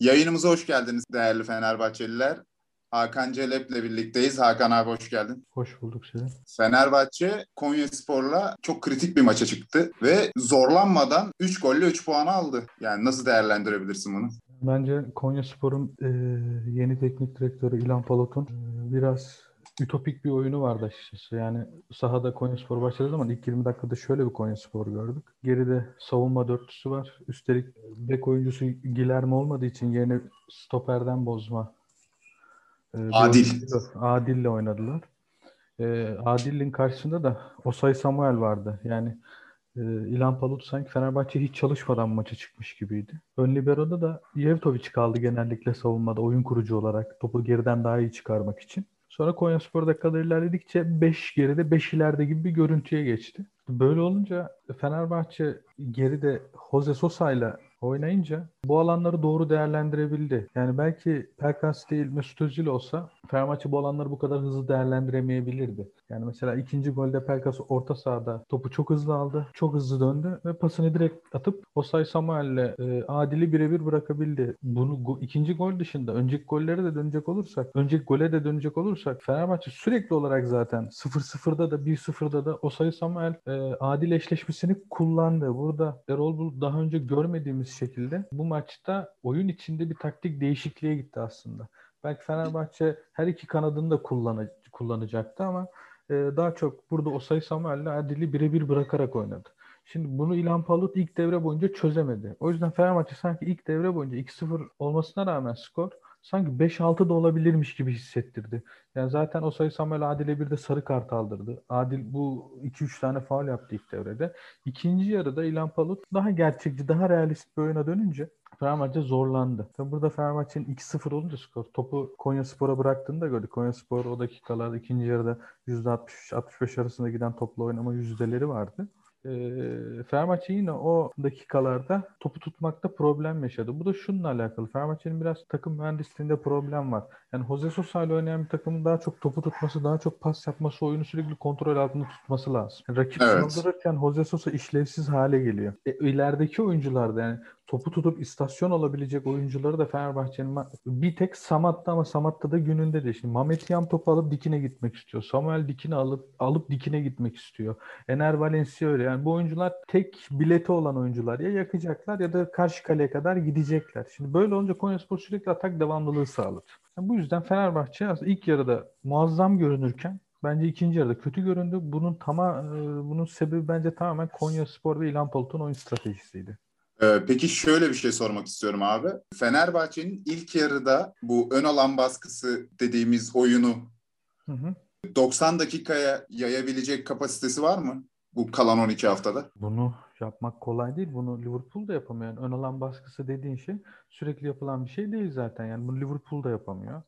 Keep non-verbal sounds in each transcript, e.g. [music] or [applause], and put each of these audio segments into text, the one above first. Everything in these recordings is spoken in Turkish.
Yayınımıza hoş geldiniz değerli Fenerbahçeliler. Hakan Celep'le birlikteyiz. Hakan abi hoş geldin. Hoş bulduk seni. Fenerbahçe Konya Spor'la çok kritik bir maça çıktı ve zorlanmadan 3 golle 3 puanı aldı. Yani nasıl değerlendirebilirsin bunu? Bence Konya Spor'un e, yeni teknik direktörü İlhan Palot'un e, biraz ütopik bir oyunu vardı açıkçası. Yani sahada Konya Spor başladığı zaman ilk 20 dakikada şöyle bir Konya Spor gördük. Geride savunma dörtlüsü var. Üstelik bek oyuncusu Gilerme olmadığı için yerine stoperden bozma. E, Adil. Adil'le oynadılar. E, Adil'in karşısında da Osay Samuel vardı. Yani e, İlhan Palut sanki Fenerbahçe hiç çalışmadan maça çıkmış gibiydi. Ön libero'da da Yevtovic kaldı genellikle savunmada oyun kurucu olarak topu geriden daha iyi çıkarmak için. Sonra Konya Spor dakikalar ilerledikçe 5 geride 5 ileride gibi bir görüntüye geçti. Böyle olunca Fenerbahçe geride Jose Sosa ile oynayınca bu alanları doğru değerlendirebildi. Yani belki Pelkas değil Mesut Özil olsa Fenerbahçe bu alanları bu kadar hızlı değerlendiremeyebilirdi. Yani mesela ikinci golde Pelkas orta sahada topu çok hızlı aldı. Çok hızlı döndü ve pasını direkt atıp Osay Samuel'le e, Adil'i birebir bırakabildi. Bunu go, ikinci gol dışında önceki gollere de dönecek olursak, önceki gole de dönecek olursak Fenerbahçe sürekli olarak zaten 0-0'da da 1-0'da da Osay Samuel e, Adil eşleşmesini kullandı. Burada Erol Bulut daha önce görmediğimiz şekilde bu maçta oyun içinde bir taktik değişikliğe gitti aslında. Belki Fenerbahçe her iki kanadını da kullan kullanacaktı ama e, daha çok burada Osay Samuel'le Adil'i birebir bırakarak oynadı. Şimdi bunu İlhan Palut ilk devre boyunca çözemedi. O yüzden Fenerbahçe sanki ilk devre boyunca 2-0 olmasına rağmen skor sanki 5-6 da olabilirmiş gibi hissettirdi. Yani zaten o sayı Samuel Adil'e bir de sarı kart aldırdı. Adil bu 2-3 tane faul yaptı ilk devrede. İkinci yarıda İlhan Palut daha gerçekçi, daha realist bir oyuna dönünce Fenerbahçe zorlandı. Tabi burada Fenerbahçe'nin 2-0 olunca skor. Topu Konya Spor'a bıraktığını da gördük. Konya Spor o dakikalarda ikinci yarıda %60-65 arasında giden topla oynama yüzdeleri vardı e, Fenerbahçe yine o dakikalarda topu tutmakta problem yaşadı. Bu da şununla alakalı. Fenerbahçe'nin biraz takım mühendisliğinde problem var. Yani Jose Sosa ile oynayan bir takımın daha çok topu tutması, daha çok pas yapması, oyunu sürekli kontrol altında tutması lazım. Yani rakip evet. saldırırken Jose Sosa işlevsiz hale geliyor. E, ilerideki oyuncular da yani topu tutup istasyon alabilecek oyuncuları da Fenerbahçe'nin bir tek Samat'ta ama Samat'ta da gününde de. Şimdi Mehmet Yam topu alıp dikine gitmek istiyor. Samuel dikine alıp alıp dikine gitmek istiyor. Ener Valencia öyle. Yani bu oyuncular tek bileti olan oyuncular. Ya yakacaklar ya da karşı kaleye kadar gidecekler. Şimdi böyle olunca Konyaspor sürekli atak devamlılığı sağladı. Yani bu yüzden Fenerbahçe ilk yarıda muazzam görünürken bence ikinci yarıda kötü göründü. Bunun tama bunun sebebi bence tamamen Konya Spor ve İlhan Palut'un oyun stratejisiydi. Ee, peki şöyle bir şey sormak istiyorum abi. Fenerbahçe'nin ilk yarıda bu ön alan baskısı dediğimiz oyunu hı hı. 90 dakikaya yayabilecek kapasitesi var mı? Bu kalan 12 haftada. Bunu yapmak kolay değil. Bunu Liverpool da yapamıyor. Yani ön alan baskısı dediğin şey sürekli yapılan bir şey değil zaten. Yani bunu Liverpool da yapamıyor.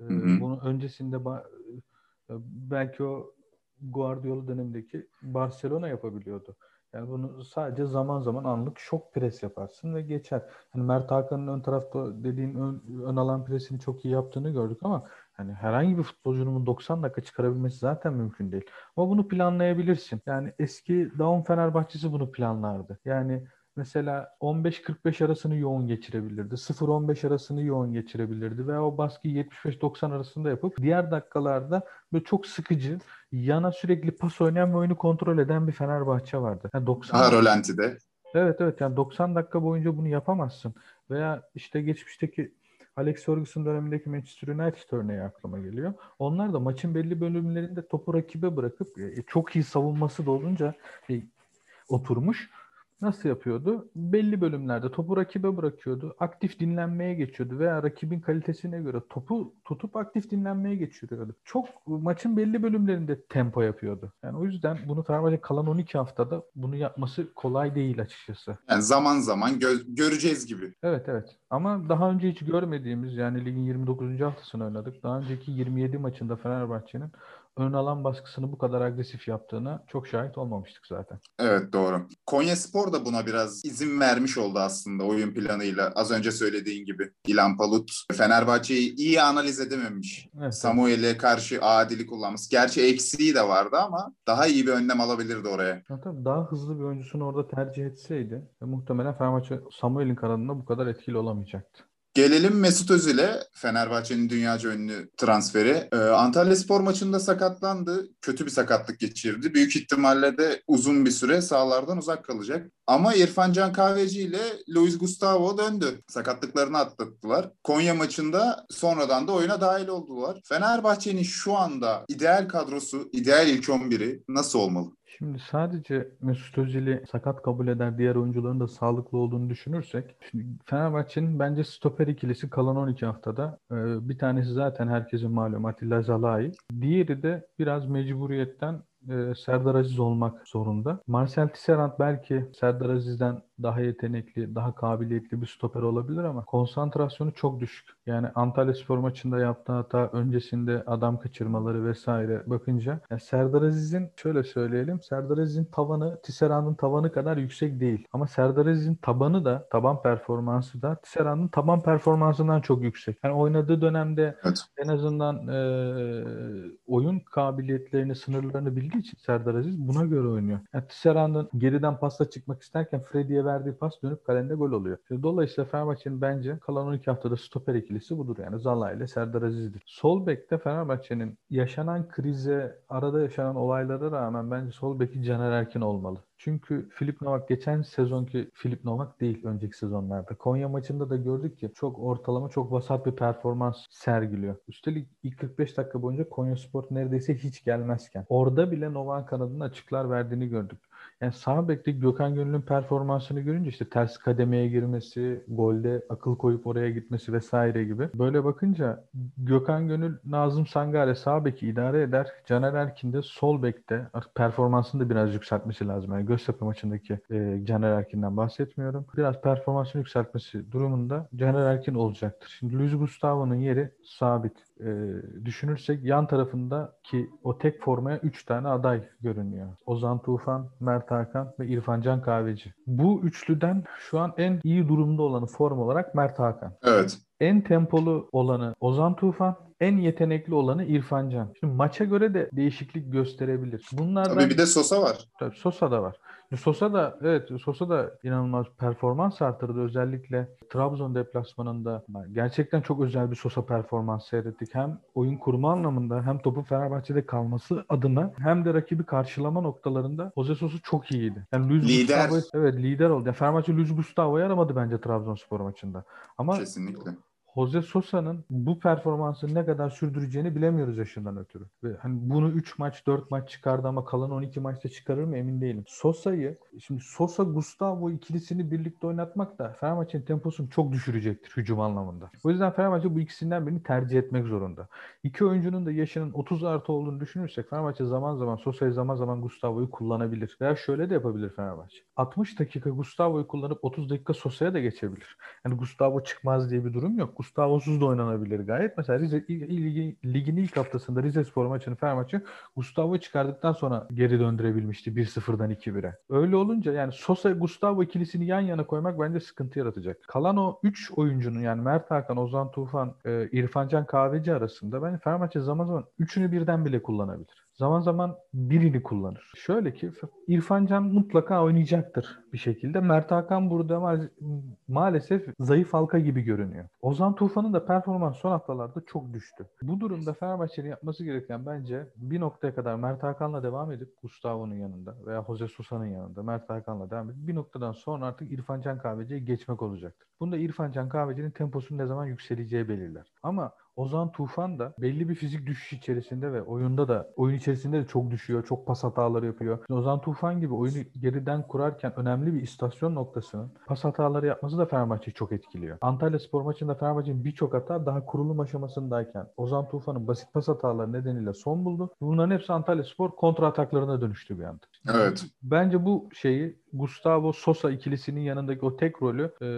Ee, hı hı. Bunu öncesinde e, belki o Guardiola dönemindeki Barcelona yapabiliyordu. Yani bunu sadece zaman zaman anlık şok pres yaparsın ve geçer. Yani Mert Hakan'ın ön tarafta dediğin ön, ön alan presini çok iyi yaptığını gördük ama yani herhangi bir futbolcunun 90 dakika çıkarabilmesi zaten mümkün değil. Ama bunu planlayabilirsin. Yani eski Daum Fenerbahçesi bunu planlardı. Yani mesela 15-45 arasını yoğun geçirebilirdi. 0-15 arasını yoğun geçirebilirdi ve o baskıyı 75-90 arasında yapıp diğer dakikalarda böyle çok sıkıcı, yana sürekli pas oynayan ve oyunu kontrol eden bir Fenerbahçe vardı. Yani 90 ha, Rolanti'de. Evet evet yani 90 dakika boyunca bunu yapamazsın. Veya işte geçmişteki Alex Ferguson dönemindeki Manchester United örneği aklıma geliyor. Onlar da maçın belli bölümlerinde topu rakibe bırakıp e, çok iyi savunması da olunca e, oturmuş nasıl yapıyordu? Belli bölümlerde topu rakibe bırakıyordu. Aktif dinlenmeye geçiyordu veya rakibin kalitesine göre topu tutup aktif dinlenmeye geçiriyordu. Çok maçın belli bölümlerinde tempo yapıyordu. Yani o yüzden bunu Fenerbahçe kalan 12 haftada bunu yapması kolay değil açıkçası. Yani zaman zaman gö- göreceğiz gibi. Evet evet. Ama daha önce hiç görmediğimiz yani ligin 29. haftasını oynadık. Daha önceki 27 maçında Fenerbahçe'nin ön alan baskısını bu kadar agresif yaptığına çok şahit olmamıştık zaten. Evet doğru. Konya Spor da buna biraz izin vermiş oldu aslında oyun planıyla. Az önce söylediğin gibi İlhan Palut Fenerbahçe'yi iyi analiz edememiş. Evet, Samuel'e karşı adili kullanması. Gerçi eksiği de vardı ama daha iyi bir önlem alabilirdi oraya. Ya, tabii daha hızlı bir oyuncusunu orada tercih etseydi muhtemelen Fenerbahçe Samuel'in kanadında bu kadar etkili olamayacaktı. Gelelim Mesut Özil'e. Fenerbahçe'nin dünyaca ünlü transferi. Ee, Antalya Spor maçında sakatlandı. Kötü bir sakatlık geçirdi. Büyük ihtimalle de uzun bir süre sahalardan uzak kalacak. Ama İrfan Can Kahveci ile Luis Gustavo döndü. Sakatlıklarını atlattılar. Konya maçında sonradan da oyuna dahil oldular. Fenerbahçe'nin şu anda ideal kadrosu, ideal ilk 11'i nasıl olmalı? Şimdi sadece Mesut Özil'i sakat kabul eder diğer oyuncuların da sağlıklı olduğunu düşünürsek şimdi Fenerbahçe'nin bence stoper ikilisi kalan 12 haftada e, bir tanesi zaten herkesin malum Atilla Zalai. Diğeri de biraz mecburiyetten e, Serdar Aziz olmak zorunda. Marcel Tisserand belki Serdar Aziz'den daha yetenekli, daha kabiliyetli bir stoper olabilir ama konsantrasyonu çok düşük. Yani Antalya Spor maçında yaptığı hata öncesinde adam kaçırmaları vesaire bakınca yani Serdar Aziz'in şöyle söyleyelim Serdar Aziz'in tavanı Tisserand'ın tavanı kadar yüksek değil. Ama Serdar Aziz'in tabanı da taban performansı da Tisserand'ın taban performansından çok yüksek. Yani oynadığı dönemde evet. en azından e, oyun kabiliyetlerini, sınırlarını bildiği için Serdar Aziz buna göre oynuyor. Yani Tisserand'ın geriden pasta çıkmak isterken Freddy'ye verdiği pas dönüp kalende gol oluyor. Dolayısıyla Fenerbahçe'nin bence kalan 12 haftada stoper ikilisi budur yani. Zala ile Serdar Aziz'dir. Sol bekte Fenerbahçe'nin yaşanan krize, arada yaşanan olaylara rağmen bence sol beki Caner Erkin olmalı. Çünkü Filip Novak geçen sezonki Filip Novak değil önceki sezonlarda. Konya maçında da gördük ki çok ortalama çok vasat bir performans sergiliyor. Üstelik ilk 45 dakika boyunca Konya Spor neredeyse hiç gelmezken. Orada bile Novak kanadının açıklar verdiğini gördük. Yani sağ bekte Gökhan Gönül'ün performansını görünce işte ters kademeye girmesi, golde akıl koyup oraya gitmesi vesaire gibi. Böyle bakınca Gökhan Gönül, Nazım Sangare sağ beki idare eder. Caner Erkin de sol bekte performansını da biraz yükseltmesi lazım. Yani Göztepe maçındaki e, Caner Erkin'den bahsetmiyorum. Biraz performansını yükseltmesi durumunda Caner Erkin olacaktır. Şimdi Luis Gustavo'nun yeri sabit e, düşünürsek yan tarafında ki o tek formaya 3 tane aday görünüyor. Ozan Tufan, Mert Hakan ve İrfan Can Kahveci. Bu üçlüden şu an en iyi durumda olanı form olarak Mert Hakan. Evet. En tempolu olanı Ozan Tufan, en yetenekli olanı İrfan Can. Şimdi maça göre de değişiklik gösterebilir. Bunlardan Tabii bir de Sosa var. Tabii Sosa da var. Sosa da evet Sosa da inanılmaz performans artırdı özellikle Trabzon deplasmanında. Gerçekten çok özel bir Sosa performans seyrettik. Hem oyun kurma anlamında hem topu Fenerbahçe'de kalması adına hem de rakibi karşılama noktalarında Jose Sosa çok iyiydi. Yani Luis lider. Gustavo, evet lider oldu. Yani Fenerbahçe Luis Gustavo'yu aramadı bence Trabzonspor maçında. Ama Kesinlikle. Jose Sosa'nın bu performansı ne kadar sürdüreceğini bilemiyoruz yaşından ötürü. Ve hani bunu 3 maç 4 maç çıkardı ama kalan 12 maçta çıkarır mı emin değilim. Sosa'yı şimdi Sosa Gustavo ikilisini birlikte oynatmak da Fenerbahçe'nin temposunu çok düşürecektir hücum anlamında. O yüzden Fenerbahçe bu ikisinden birini tercih etmek zorunda. İki oyuncunun da yaşının 30 artı olduğunu düşünürsek Fenerbahçe zaman zaman Sosa'yı zaman zaman Gustavo'yu kullanabilir. Veya şöyle de yapabilir Fenerbahçe. 60 dakika Gustavo'yu kullanıp 30 dakika Sosa'ya da geçebilir. Yani Gustavo çıkmaz diye bir durum yok. Gustavo'suz da oynanabilir gayet. Mesela Rize ligi, ligin ilk haftasında Rize Spor maçını Fenerbahçe Gustavo çıkardıktan sonra geri döndürebilmişti 1-0'dan 2-1'e. Öyle olunca yani Sosa Gustavo ikilisini yan yana koymak bence sıkıntı yaratacak. Kalan o 3 oyuncunun yani Mert Hakan, Ozan Tufan, e, İrfan Can Kahveci arasında bence Fenerbahçe zaman zaman üçünü birden bile kullanabilir zaman zaman birini kullanır. Şöyle ki İrfan Can mutlaka oynayacaktır bir şekilde. Mert Hakan burada ma- maalesef zayıf halka gibi görünüyor. Ozan Tufan'ın da performans son haftalarda çok düştü. Bu durumda Fenerbahçe'nin yapması gereken bence bir noktaya kadar Mert Hakan'la devam edip Gustavo'nun yanında veya Jose Sosa'nın yanında Mert Hakan'la devam edip bir noktadan sonra artık İrfan Can Kahveci'ye geçmek olacaktır. Bunda İrfan Can Kahveci'nin temposunun ne zaman yükseleceği belirler. Ama Ozan Tufan da belli bir fizik düşüş içerisinde ve oyunda da oyun içerisinde de çok düşüyor. Çok pas hataları yapıyor. Ozan Tufan gibi oyunu geriden kurarken önemli bir istasyon noktasının pas hataları yapması da Fenerbahçe'yi çok etkiliyor. Antalya Spor maçında Fenerbahçe'nin birçok hata daha kurulum aşamasındayken Ozan Tufan'ın basit pas hataları nedeniyle son buldu. Bunların hepsi Antalya Spor kontra ataklarına dönüştü bir anda. Evet. Bence bu şeyi Gustavo Sosa ikilisinin yanındaki o tek rolü e,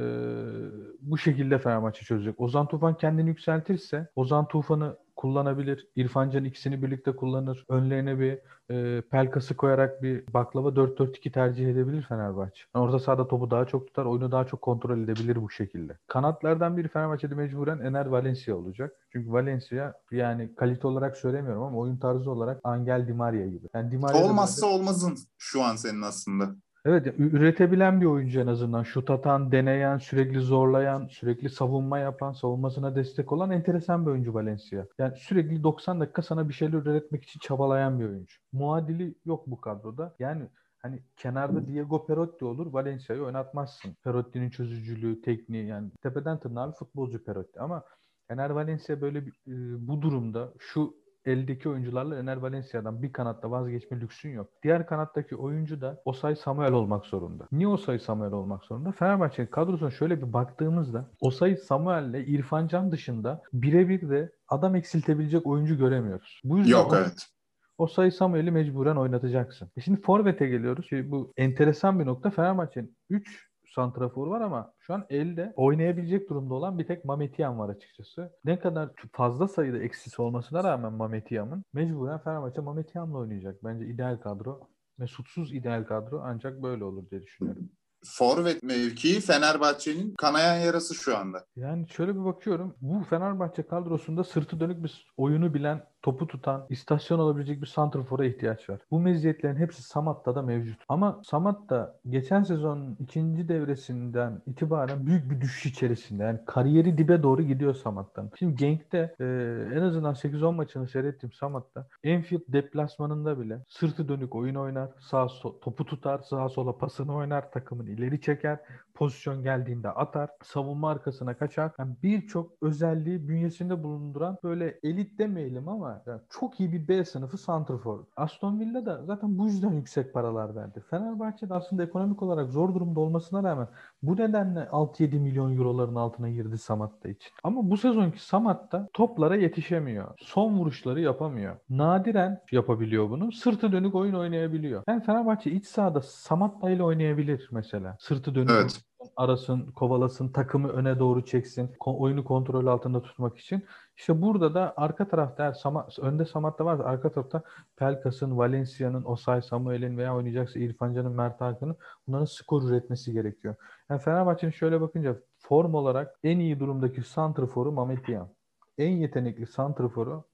bu şekilde Fenerbahçe çözecek. Ozan Tufan kendini yükseltirse Ozan Tufan'ı kullanabilir. İrfan Can ikisini birlikte kullanır. Önlerine bir e, pelkası koyarak bir baklava 4-4-2 tercih edebilir Fenerbahçe. Yani orta sahada topu daha çok tutar, oyunu daha çok kontrol edebilir bu şekilde. Kanatlardan biri Fenerbahçe'de mecburen Ener Valencia olacak. Çünkü Valencia yani kalite olarak söylemiyorum ama oyun tarzı olarak Angel Di Maria gibi. Yani Di Maria Olmazsa olmazın şu an senin aslında. Evet üretebilen bir oyuncu en azından. Şut atan, deneyen, sürekli zorlayan, sürekli savunma yapan, savunmasına destek olan enteresan bir oyuncu Valencia. Yani sürekli 90 dakika sana bir şeyler üretmek için çabalayan bir oyuncu. Muadili yok bu kadroda. Yani hani kenarda Diego Perotti olur Valencia'yı oynatmazsın. Perotti'nin çözücülüğü, tekniği yani tepeden tırnağa bir futbolcu Perotti ama Ener Valencia böyle bir, e, bu durumda şu eldeki oyuncularla Ener Valencia'dan bir kanatta vazgeçme lüksün yok. Diğer kanattaki oyuncu da Osay Samuel olmak zorunda. Niye Osay Samuel olmak zorunda? Fenerbahçe'nin kadrosuna şöyle bir baktığımızda Osay Samuel ile İrfan Can dışında birebir de adam eksiltebilecek oyuncu göremiyoruz. Bu yüzden yok evet. Osay Samuel'i mecburen oynatacaksın. E şimdi Forvet'e geliyoruz. Şimdi bu enteresan bir nokta. Fenerbahçe'nin 3 santrafor var ama şu an elde oynayabilecek durumda olan bir tek Mametiyan var açıkçası. Ne kadar fazla sayıda eksisi olmasına rağmen Mametiyan'ın mecburen Fenerbahçe Mametiyan'la oynayacak. Bence ideal kadro. Mesutsuz ideal kadro ancak böyle olur diye düşünüyorum forvet mevkii Fenerbahçe'nin kanayan yarası şu anda. Yani şöyle bir bakıyorum. Bu Fenerbahçe kadrosunda sırtı dönük bir oyunu bilen topu tutan, istasyon olabilecek bir santrfora ihtiyaç var. Bu meziyetlerin hepsi Samat'ta da mevcut. Ama Samat da geçen sezonun ikinci devresinden itibaren büyük bir düşüş içerisinde. Yani kariyeri dibe doğru gidiyor Samat'tan. Şimdi Genk'te e, en azından 8-10 maçını seyrettim Samat'ta. Enfield deplasmanında bile sırtı dönük oyun oynar, sağ so topu tutar, sağa sola pasını oynar, takımın ileri çeker, pozisyon geldiğinde atar, savunma arkasına kaçar. Yani birçok özelliği bünyesinde bulunduran böyle elit demeyelim ama yani çok iyi bir B sınıfı santrfor. Aston Villa da zaten bu yüzden yüksek paralar verdi. Fenerbahçe de aslında ekonomik olarak zor durumda olmasına rağmen bu nedenle 6-7 milyon euroların altına girdi Samat'ta için. Ama bu sezonki Samat'ta toplara yetişemiyor. Son vuruşları yapamıyor. Nadiren yapabiliyor bunu. Sırtı dönük oyun oynayabiliyor. Yani Fenerbahçe iç sahada Samat'la ile oynayabilir mesela. Sırtı dönük evet arasın, kovalasın, takımı öne doğru çeksin, oyunu kontrol altında tutmak için. İşte burada da arka tarafta Sama, önde Samat'ta varsa arka tarafta Pelkas'ın, Valencia'nın, Osay Samuel'in veya oynayacaksa İrfan Can'ın, Mert Hakan'ın bunların skor üretmesi gerekiyor. Yani Fenerbahçe'nin şöyle bakınca form olarak en iyi durumdaki santrforu Mamet En yetenekli santrforu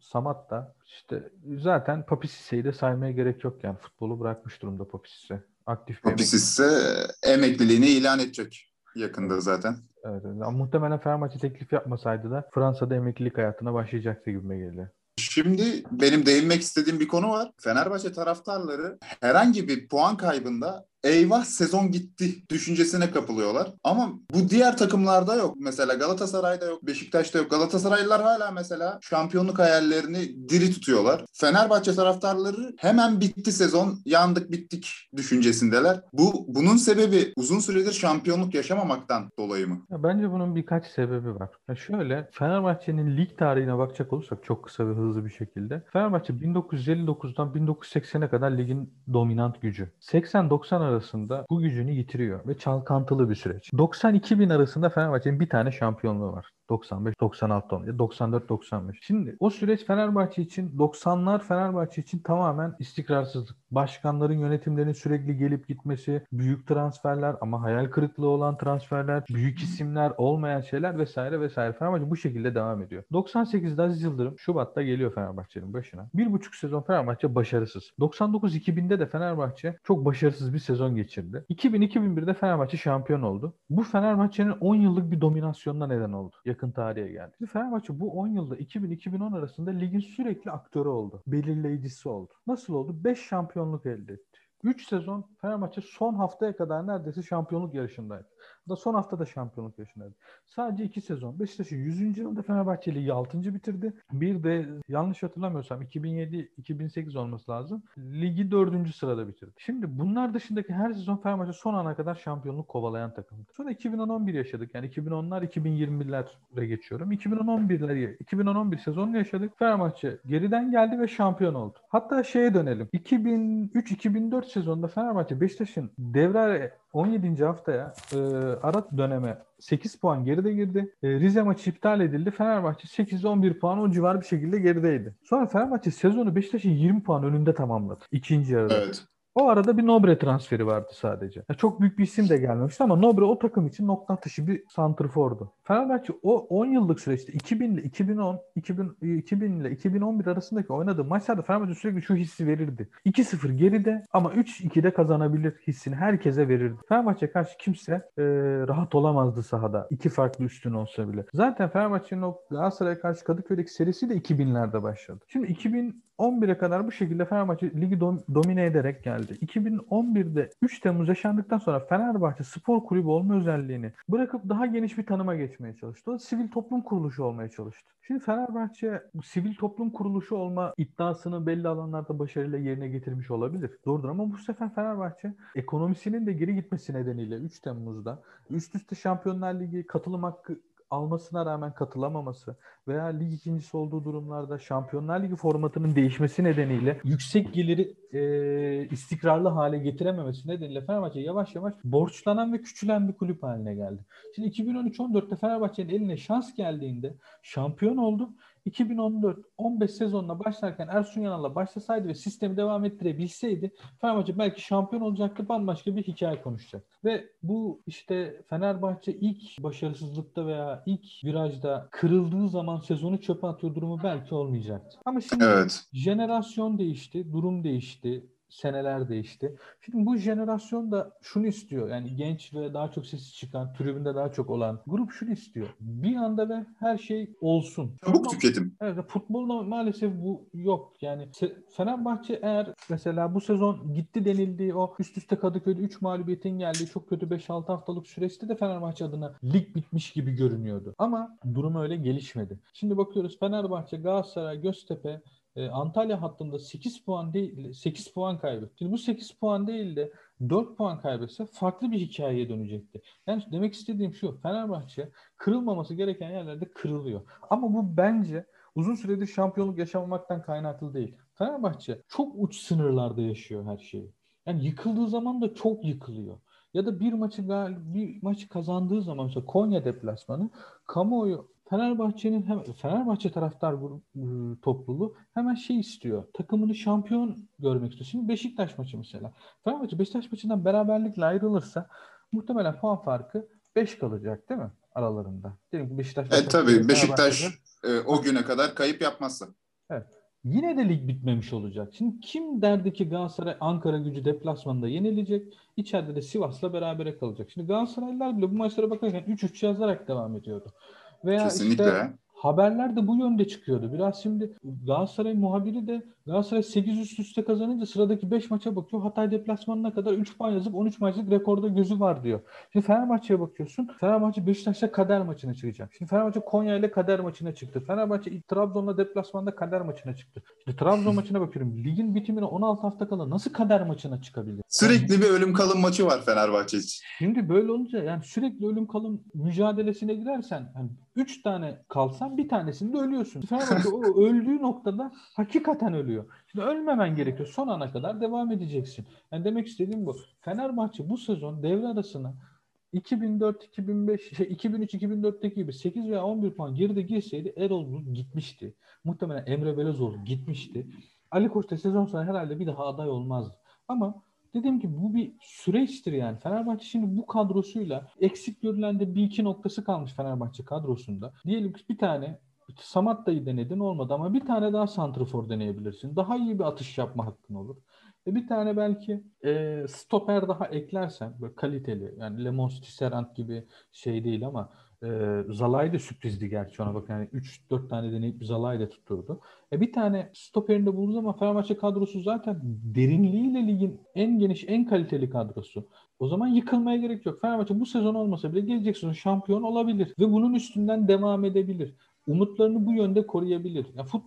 Samat da işte zaten Papisise'yi de saymaya gerek yok yani futbolu bırakmış durumda Papisise aktif bir Papis ise emekliliğini ilan edecek yakında zaten. Evet, evet. muhtemelen Fenerbahçe teklif yapmasaydı da Fransa'da emeklilik hayatına başlayacaktı gibime geliyor. Şimdi benim değinmek istediğim bir konu var. Fenerbahçe taraftarları herhangi bir puan kaybında eyvah sezon gitti düşüncesine kapılıyorlar. Ama bu diğer takımlarda yok. Mesela Galatasaray'da yok, Beşiktaş'ta yok. Galatasaraylılar hala mesela şampiyonluk hayallerini diri tutuyorlar. Fenerbahçe taraftarları hemen bitti sezon, yandık bittik düşüncesindeler. Bu bunun sebebi uzun süredir şampiyonluk yaşamamaktan dolayı mı? Ya bence bunun birkaç sebebi var. Ya şöyle Fenerbahçe'nin lig tarihine bakacak olursak çok kısa ve hızlı bir şekilde. Fenerbahçe 1959'dan 1980'e kadar ligin dominant gücü. 80-90 arasında bu gücünü yitiriyor ve çalkantılı bir süreç. 90-2000 arasında Fenerbahçe'nin bir tane şampiyonluğu var. 95, 96, 94, 95. Şimdi o süreç Fenerbahçe için 90'lar Fenerbahçe için tamamen istikrarsızlık. Başkanların yönetimlerin sürekli gelip gitmesi, büyük transferler ama hayal kırıklığı olan transferler, büyük isimler olmayan şeyler vesaire vesaire. Fenerbahçe bu şekilde devam ediyor. 98'de Aziz Yıldırım Şubat'ta geliyor Fenerbahçe'nin başına. Bir buçuk sezon Fenerbahçe başarısız. 99-2000'de de Fenerbahçe çok başarısız bir sezon geçirdi. 2000-2001'de Fenerbahçe şampiyon oldu. Bu Fenerbahçe'nin 10 yıllık bir dominasyonuna neden oldu yakın tarihe geldi. Fenerbahçe bu 10 yılda 2000-2010 arasında ligin sürekli aktörü oldu. Belirleyicisi oldu. Nasıl oldu? 5 şampiyonluk elde etti. 3 sezon Fenerbahçe son haftaya kadar neredeyse şampiyonluk yarışındaydı da son hafta da şampiyonluk yaşındaydı. Sadece iki sezon. Beşiktaş'ın 100. yılında Fenerbahçe Ligi 6. bitirdi. Bir de yanlış hatırlamıyorsam 2007-2008 olması lazım. Ligi 4. sırada bitirdi. Şimdi bunlar dışındaki her sezon Fenerbahçe son ana kadar şampiyonluk kovalayan takımdı. Sonra 2011 yaşadık. Yani 2010'lar 2020'lere geçiyorum. 2011'ler 2011 sezonunu yaşadık. Fenerbahçe geriden geldi ve şampiyon oldu. Hatta şeye dönelim. 2003-2004 sezonunda Fenerbahçe Beşiktaş'ın devre 17. haftaya e, ara döneme 8 puan geride girdi. E, Rize maçı iptal edildi. Fenerbahçe 8-11 puan o civar bir şekilde gerideydi. Sonra Fenerbahçe sezonu Beşiktaş'ın 20 puan önünde tamamladı. ikinci yarıda. Evet. O arada bir Nobre transferi vardı sadece. Ya çok büyük bir isim de gelmemişti ama Nobre o takım için nokta atışı bir santrfordu. Fenerbahçe o 10 yıllık süreçte 2000 ile 2010, 2000, 2000 ile 2011 arasındaki oynadığı maçlarda Fenerbahçe sürekli şu hissi verirdi. 2-0 geride ama 3-2'de kazanabilir hissini herkese verirdi. Fenerbahçe karşı kimse e, rahat olamazdı sahada. İki farklı üstün olsa bile. Zaten Fenerbahçe'nin o Galatasaray'a karşı Kadıköy'deki serisi de 2000'lerde başladı. Şimdi 2011'e kadar bu şekilde Fenerbahçe ligi dom- domine ederek geldi. 2011'de 3 Temmuz yaşandıktan sonra Fenerbahçe spor kulübü olma özelliğini bırakıp daha geniş bir tanıma geçmeye çalıştı. O sivil toplum kuruluşu olmaya çalıştı. Şimdi Fenerbahçe sivil toplum kuruluşu olma iddiasını belli alanlarda başarıyla yerine getirmiş olabilir. Doğrudur ama bu sefer Fenerbahçe ekonomisinin de geri gitmesi nedeniyle 3 Temmuz'da üst üste Şampiyonlar Ligi katılım hakkı almasına rağmen katılamaması veya lig ikincisi olduğu durumlarda Şampiyonlar Ligi formatının değişmesi nedeniyle yüksek geliri e, istikrarlı hale getirememesi nedeniyle Fenerbahçe yavaş yavaş borçlanan ve küçülen bir kulüp haline geldi. Şimdi 2013-14'te Fenerbahçe'nin eline şans geldiğinde şampiyon oldu 2014-15 sezonuna başlarken Ersun Yanal'la başlasaydı ve sistemi devam ettirebilseydi Fenerbahçe belki şampiyon olacaktı bambaşka bir hikaye konuşacak. Ve bu işte Fenerbahçe ilk başarısızlıkta veya ilk virajda kırıldığı zaman sezonu çöpe atıyor durumu belki olmayacaktı. Ama şimdi evet. jenerasyon değişti, durum değişti seneler değişti. Şimdi bu jenerasyon da şunu istiyor. Yani genç ve daha çok sesi çıkan, tribünde daha çok olan grup şunu istiyor. Bir anda ve her şey olsun. Çabuk tüketim. Evet, futbolda maalesef bu yok. Yani Fenerbahçe eğer mesela bu sezon gitti denildiği o üst üste Kadıköy'de 3 mağlubiyetin geldiği çok kötü 5-6 haftalık süreçte de Fenerbahçe adına lig bitmiş gibi görünüyordu. Ama durum öyle gelişmedi. Şimdi bakıyoruz Fenerbahçe, Galatasaray, Göztepe e, Antalya hattında 8 puan değil 8 puan kaybetti. Bu 8 puan değil de 4 puan kaybetse farklı bir hikayeye dönecekti. Yani demek istediğim şu Fenerbahçe kırılmaması gereken yerlerde kırılıyor. Ama bu bence uzun süredir şampiyonluk yaşamamaktan kaynaklı değil. Fenerbahçe çok uç sınırlarda yaşıyor her şeyi. Yani yıkıldığı zaman da çok yıkılıyor. Ya da bir maçı bir maçı kazandığı zaman mesela Konya deplasmanı kamuoyu Fenerbahçe'nin hem Fenerbahçe taraftar ıı, topluluğu hemen şey istiyor. Takımını şampiyon görmek istiyor. Şimdi Beşiktaş maçı mesela. Fenerbahçe Beşiktaş maçından beraberlikle ayrılırsa muhtemelen puan farkı 5 kalacak değil mi aralarında? Diyelim ki Beşiktaş Evet tabii Beşiktaş e, o güne kadar kayıp yapmazsa. Evet. Yine de lig bitmemiş olacak. Şimdi kim derdi ki Galatasaray Ankara gücü deplasmanında yenilecek? İçeride de Sivas'la berabere kalacak. Şimdi Galatasaraylılar bile bu maçlara bakarken 3-3 yazarak devam ediyordu. Veya Kesinlikle. işte haberler de bu yönde çıkıyordu. Biraz şimdi Galatasaray muhabiri de Galatasaray 8 üst üste kazanınca sıradaki 5 maça bakıyor. Hatay deplasmanına kadar 3 puan yazıp 13 maçlık rekorda gözü var diyor. Şimdi Fenerbahçe'ye bakıyorsun. Fenerbahçe Beşiktaş'ta kader maçına çıkacak. Şimdi Fenerbahçe Konya ile kader maçına çıktı. Fenerbahçe Trabzon'la deplasmanda kader maçına çıktı. Şimdi Trabzon [laughs] maçına bakıyorum. Ligin bitimine 16 hafta kala nasıl kader maçına çıkabilir? Sürekli yani, bir ölüm kalım maçı var Fenerbahçe için. Şimdi böyle olunca yani sürekli ölüm kalım mücadelesine girersen yani 3 tane kalsan bir tanesinde ölüyorsun. Fenerbahçe o öldüğü noktada hakikaten ölüyor. Şimdi ölmemen gerekiyor. Son ana kadar devam edeceksin. Yani demek istediğim bu. Fenerbahçe bu sezon devre arasına 2004-2005 şey 2003-2004'teki gibi 8 veya 11 puan geride girseydi Erol Bulut gitmişti. Muhtemelen Emre Belözoğlu gitmişti. Ali Koç da sezon sonu herhalde bir daha aday olmazdı. Ama dediğim gibi bu bir süreçtir yani. Fenerbahçe şimdi bu kadrosuyla eksik görülen de bir iki noktası kalmış Fenerbahçe kadrosunda. Diyelim ki bir tane Samatta'yı denedin olmadı ama bir tane daha santrafor deneyebilirsin. Daha iyi bir atış yapma hakkın olur. E bir tane belki e, stoper daha eklersen böyle kaliteli yani Lemons Tisserand gibi şey değil ama e, Zalay da sürprizdi gerçi ona bak yani 3-4 tane deneyip Zalay da tutturdu. E bir tane stoperinde bulduğu zaman Fenerbahçe kadrosu zaten derinliğiyle ligin en geniş en kaliteli kadrosu. O zaman yıkılmaya gerek yok. Fenerbahçe bu sezon olmasa bile gelecek sezon şampiyon olabilir ve bunun üstünden devam edebilir umutlarını bu yönde koruyabilir. Ya fut,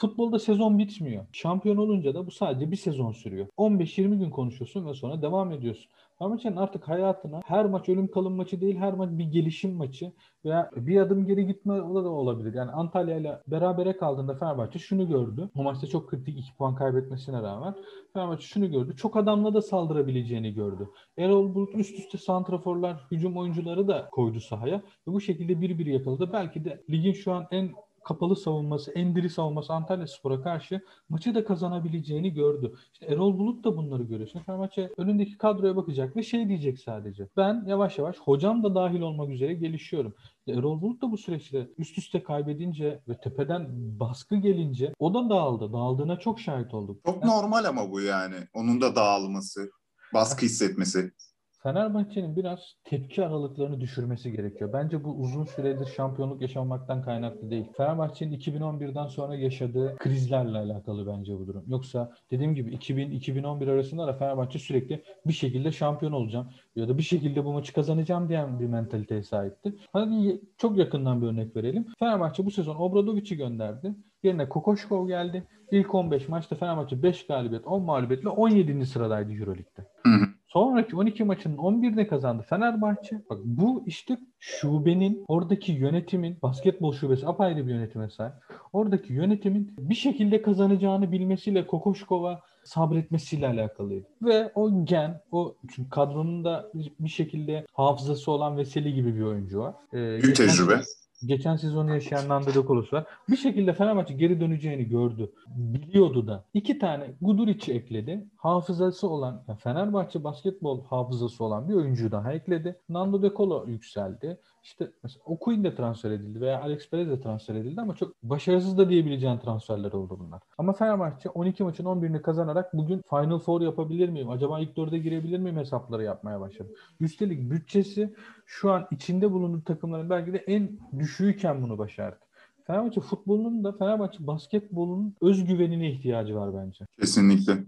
futbolda sezon bitmiyor. Şampiyon olunca da bu sadece bir sezon sürüyor. 15-20 gün konuşuyorsun ve sonra devam ediyorsun. Fenerbahçe'nin artık hayatına her maç ölüm kalım maçı değil, her maç bir gelişim maçı veya bir adım geri gitme o da olabilir. Yani Antalya ile berabere kaldığında Fenerbahçe şunu gördü. O maçta çok kritik 2 puan kaybetmesine rağmen Fenerbahçe şunu gördü. Çok adamla da saldırabileceğini gördü. Erol Bulut üst üste santraforlar, hücum oyuncuları da koydu sahaya ve bu şekilde bir bir yakaladı. Belki de ligin şu an en kapalı savunması, endiri savunması Antalya Spor'a karşı maçı da kazanabileceğini gördü. İşte Erol Bulut da bunları görüyor. Şimdi Fenerbahçe önündeki kadroya bakacak ve şey diyecek sadece. Ben yavaş yavaş hocam da dahil olmak üzere gelişiyorum. Erol Bulut da bu süreçte üst üste kaybedince ve tepeden baskı gelince o da dağıldı. Dağıldığına çok şahit olduk. Çok normal ama bu yani. Onun da dağılması, baskı hissetmesi. Fenerbahçe'nin biraz tepki aralıklarını düşürmesi gerekiyor. Bence bu uzun süredir şampiyonluk yaşamaktan kaynaklı değil. Fenerbahçe'nin 2011'den sonra yaşadığı krizlerle alakalı bence bu durum. Yoksa dediğim gibi 2000-2011 arasında da Fenerbahçe sürekli bir şekilde şampiyon olacağım ya da bir şekilde bu maçı kazanacağım diyen bir mentaliteye sahipti. Hadi çok yakından bir örnek verelim. Fenerbahçe bu sezon Obradovic'i gönderdi. Yerine Kokoşkov geldi. İlk 15 maçta Fenerbahçe 5 galibiyet, 10 mağlubiyetle 17. sıradaydı Euroleague'de. Hı hı. Sonraki 12 maçının 11'ine kazandı Fenerbahçe. Bak bu işte şubenin, oradaki yönetimin, basketbol şubesi apayrı bir yönetime sahip. Oradaki yönetimin bir şekilde kazanacağını bilmesiyle Kokoşkova sabretmesiyle alakalıydı. Ve o gen, o çünkü kadronun da bir şekilde hafızası olan Veseli gibi bir oyuncu var. Ee, Büyük tecrübe geçen sezonu yaşayan Nando De Colos var. Bir şekilde Fenerbahçe geri döneceğini gördü. Biliyordu da. İki tane Guduric'i ekledi. Hafızası olan, Fenerbahçe basketbol hafızası olan bir oyuncuyu daha ekledi. Nando De Colo yükseldi. İşte mesela Okuyun de transfer edildi veya Alex Perez de transfer edildi ama çok başarısız da diyebileceğin transferler oldu bunlar. Ama Fenerbahçe 12 maçın 11'ini kazanarak bugün Final Four yapabilir miyim? Acaba ilk dörde girebilir miyim hesapları yapmaya başladı. Üstelik bütçesi şu an içinde bulunduğu takımların belki de en düşüğüyken bunu başardı. Fenerbahçe futbolunun da Fenerbahçe basketbolunun özgüvenine ihtiyacı var bence. Kesinlikle.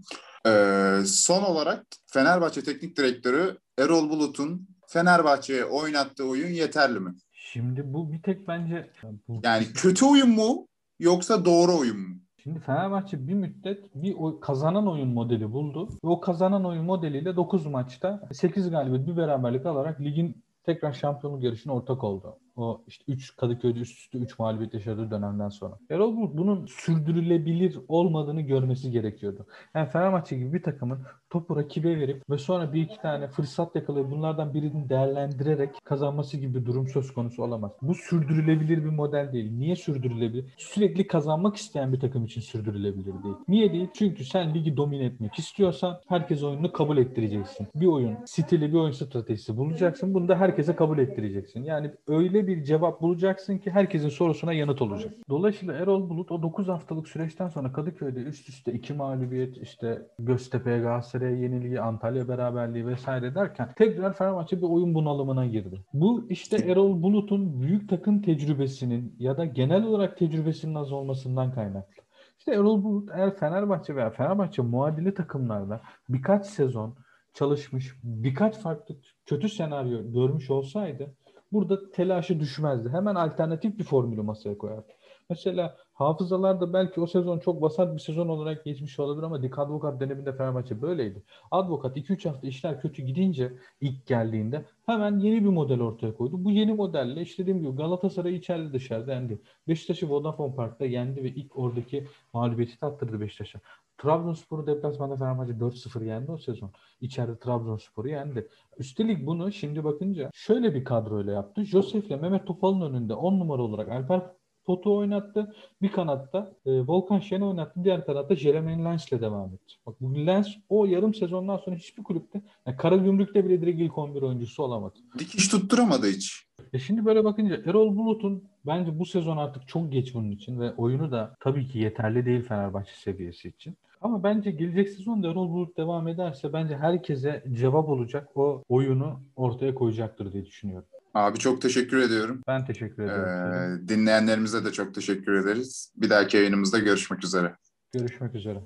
Ee, son olarak Fenerbahçe Teknik Direktörü Erol Bulut'un Fenerbahçe'ye oynattığı oyun yeterli mi? Şimdi bu bir tek bence... Bu... Yani kötü oyun mu yoksa doğru oyun mu? Şimdi Fenerbahçe bir müddet bir oy, kazanan oyun modeli buldu. Ve o kazanan oyun modeliyle 9 maçta 8 galibiyet bir beraberlik alarak ligin tekrar şampiyonluk yarışına ortak oldu. O işte 3 Kadıköy'de üst üste 3 mağlubiyet yaşadığı dönemden sonra. Erol Bulut bunun sürdürülebilir olmadığını görmesi gerekiyordu. Yani Fenerbahçe gibi bir takımın topu rakibe verip ve sonra bir iki tane fırsat yakalayıp bunlardan birini değerlendirerek kazanması gibi bir durum söz konusu olamaz. Bu sürdürülebilir bir model değil. Niye sürdürülebilir? Sürekli kazanmak isteyen bir takım için sürdürülebilir değil. Niye değil? Çünkü sen ligi domine etmek istiyorsan herkes oyununu kabul ettireceksin. Bir oyun stili, bir oyun stratejisi bulacaksın. Bunu da herkese kabul ettireceksin. Yani öyle bir cevap bulacaksın ki herkesin sorusuna yanıt olacak. Dolayısıyla Erol Bulut o 9 haftalık süreçten sonra Kadıköy'de üst üste iki mağlubiyet işte Göztepe'ye Galatasaray'a yenilgi, Antalya beraberliği vesaire derken tekrar Fenerbahçe bir oyun bunalımına girdi. Bu işte Erol Bulut'un büyük takım tecrübesinin ya da genel olarak tecrübesinin az olmasından kaynaklı. İşte Erol Bulut eğer Fenerbahçe veya Fenerbahçe muadili takımlarda birkaç sezon çalışmış, birkaç farklı kötü senaryo görmüş olsaydı burada telaşı düşmezdi. Hemen alternatif bir formülü masaya koyardı. Mesela hafızalarda belki o sezon çok vasat bir sezon olarak geçmiş olabilir ama Dick Advokat döneminde Fenerbahçe böyleydi. Advokat 2-3 hafta işler kötü gidince ilk geldiğinde hemen yeni bir model ortaya koydu. Bu yeni modelle işte dediğim gibi Galatasaray içeride dışarıda yendi. Beşiktaş'ı Vodafone Park'ta yendi ve ilk oradaki mağlubiyeti tattırdı Beşiktaş'a. Trabzonspor'u deplasmanda Fenerbahçe 4-0 yendi o sezon. İçeride Trabzonspor'u yendi. Üstelik bunu şimdi bakınca şöyle bir kadroyla yaptı. Josef'le Mehmet Topal'ın önünde 10 numara olarak Alper Potu oynattı. Bir kanatta e, Volkan Şen oynattı. Diğer kanatta Jeremy Lens ile devam etti. Bak bu Lens o yarım sezondan sonra hiçbir kulüpte yani Karagümrük'te bile direkt ilk 11 oyuncusu olamadı. Dikiş tutturamadı hiç. E şimdi böyle bakınca Erol Bulut'un bence bu sezon artık çok geç bunun için ve oyunu da tabii ki yeterli değil Fenerbahçe seviyesi için. Ama bence gelecek sezon da Erol Bulut devam ederse bence herkese cevap olacak o oyunu ortaya koyacaktır diye düşünüyorum. Abi çok teşekkür ediyorum. Ben teşekkür ederim. Ee, dinleyenlerimize de çok teşekkür ederiz. Bir dahaki yayınımızda görüşmek üzere. Görüşmek üzere.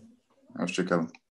Hoşçakalın.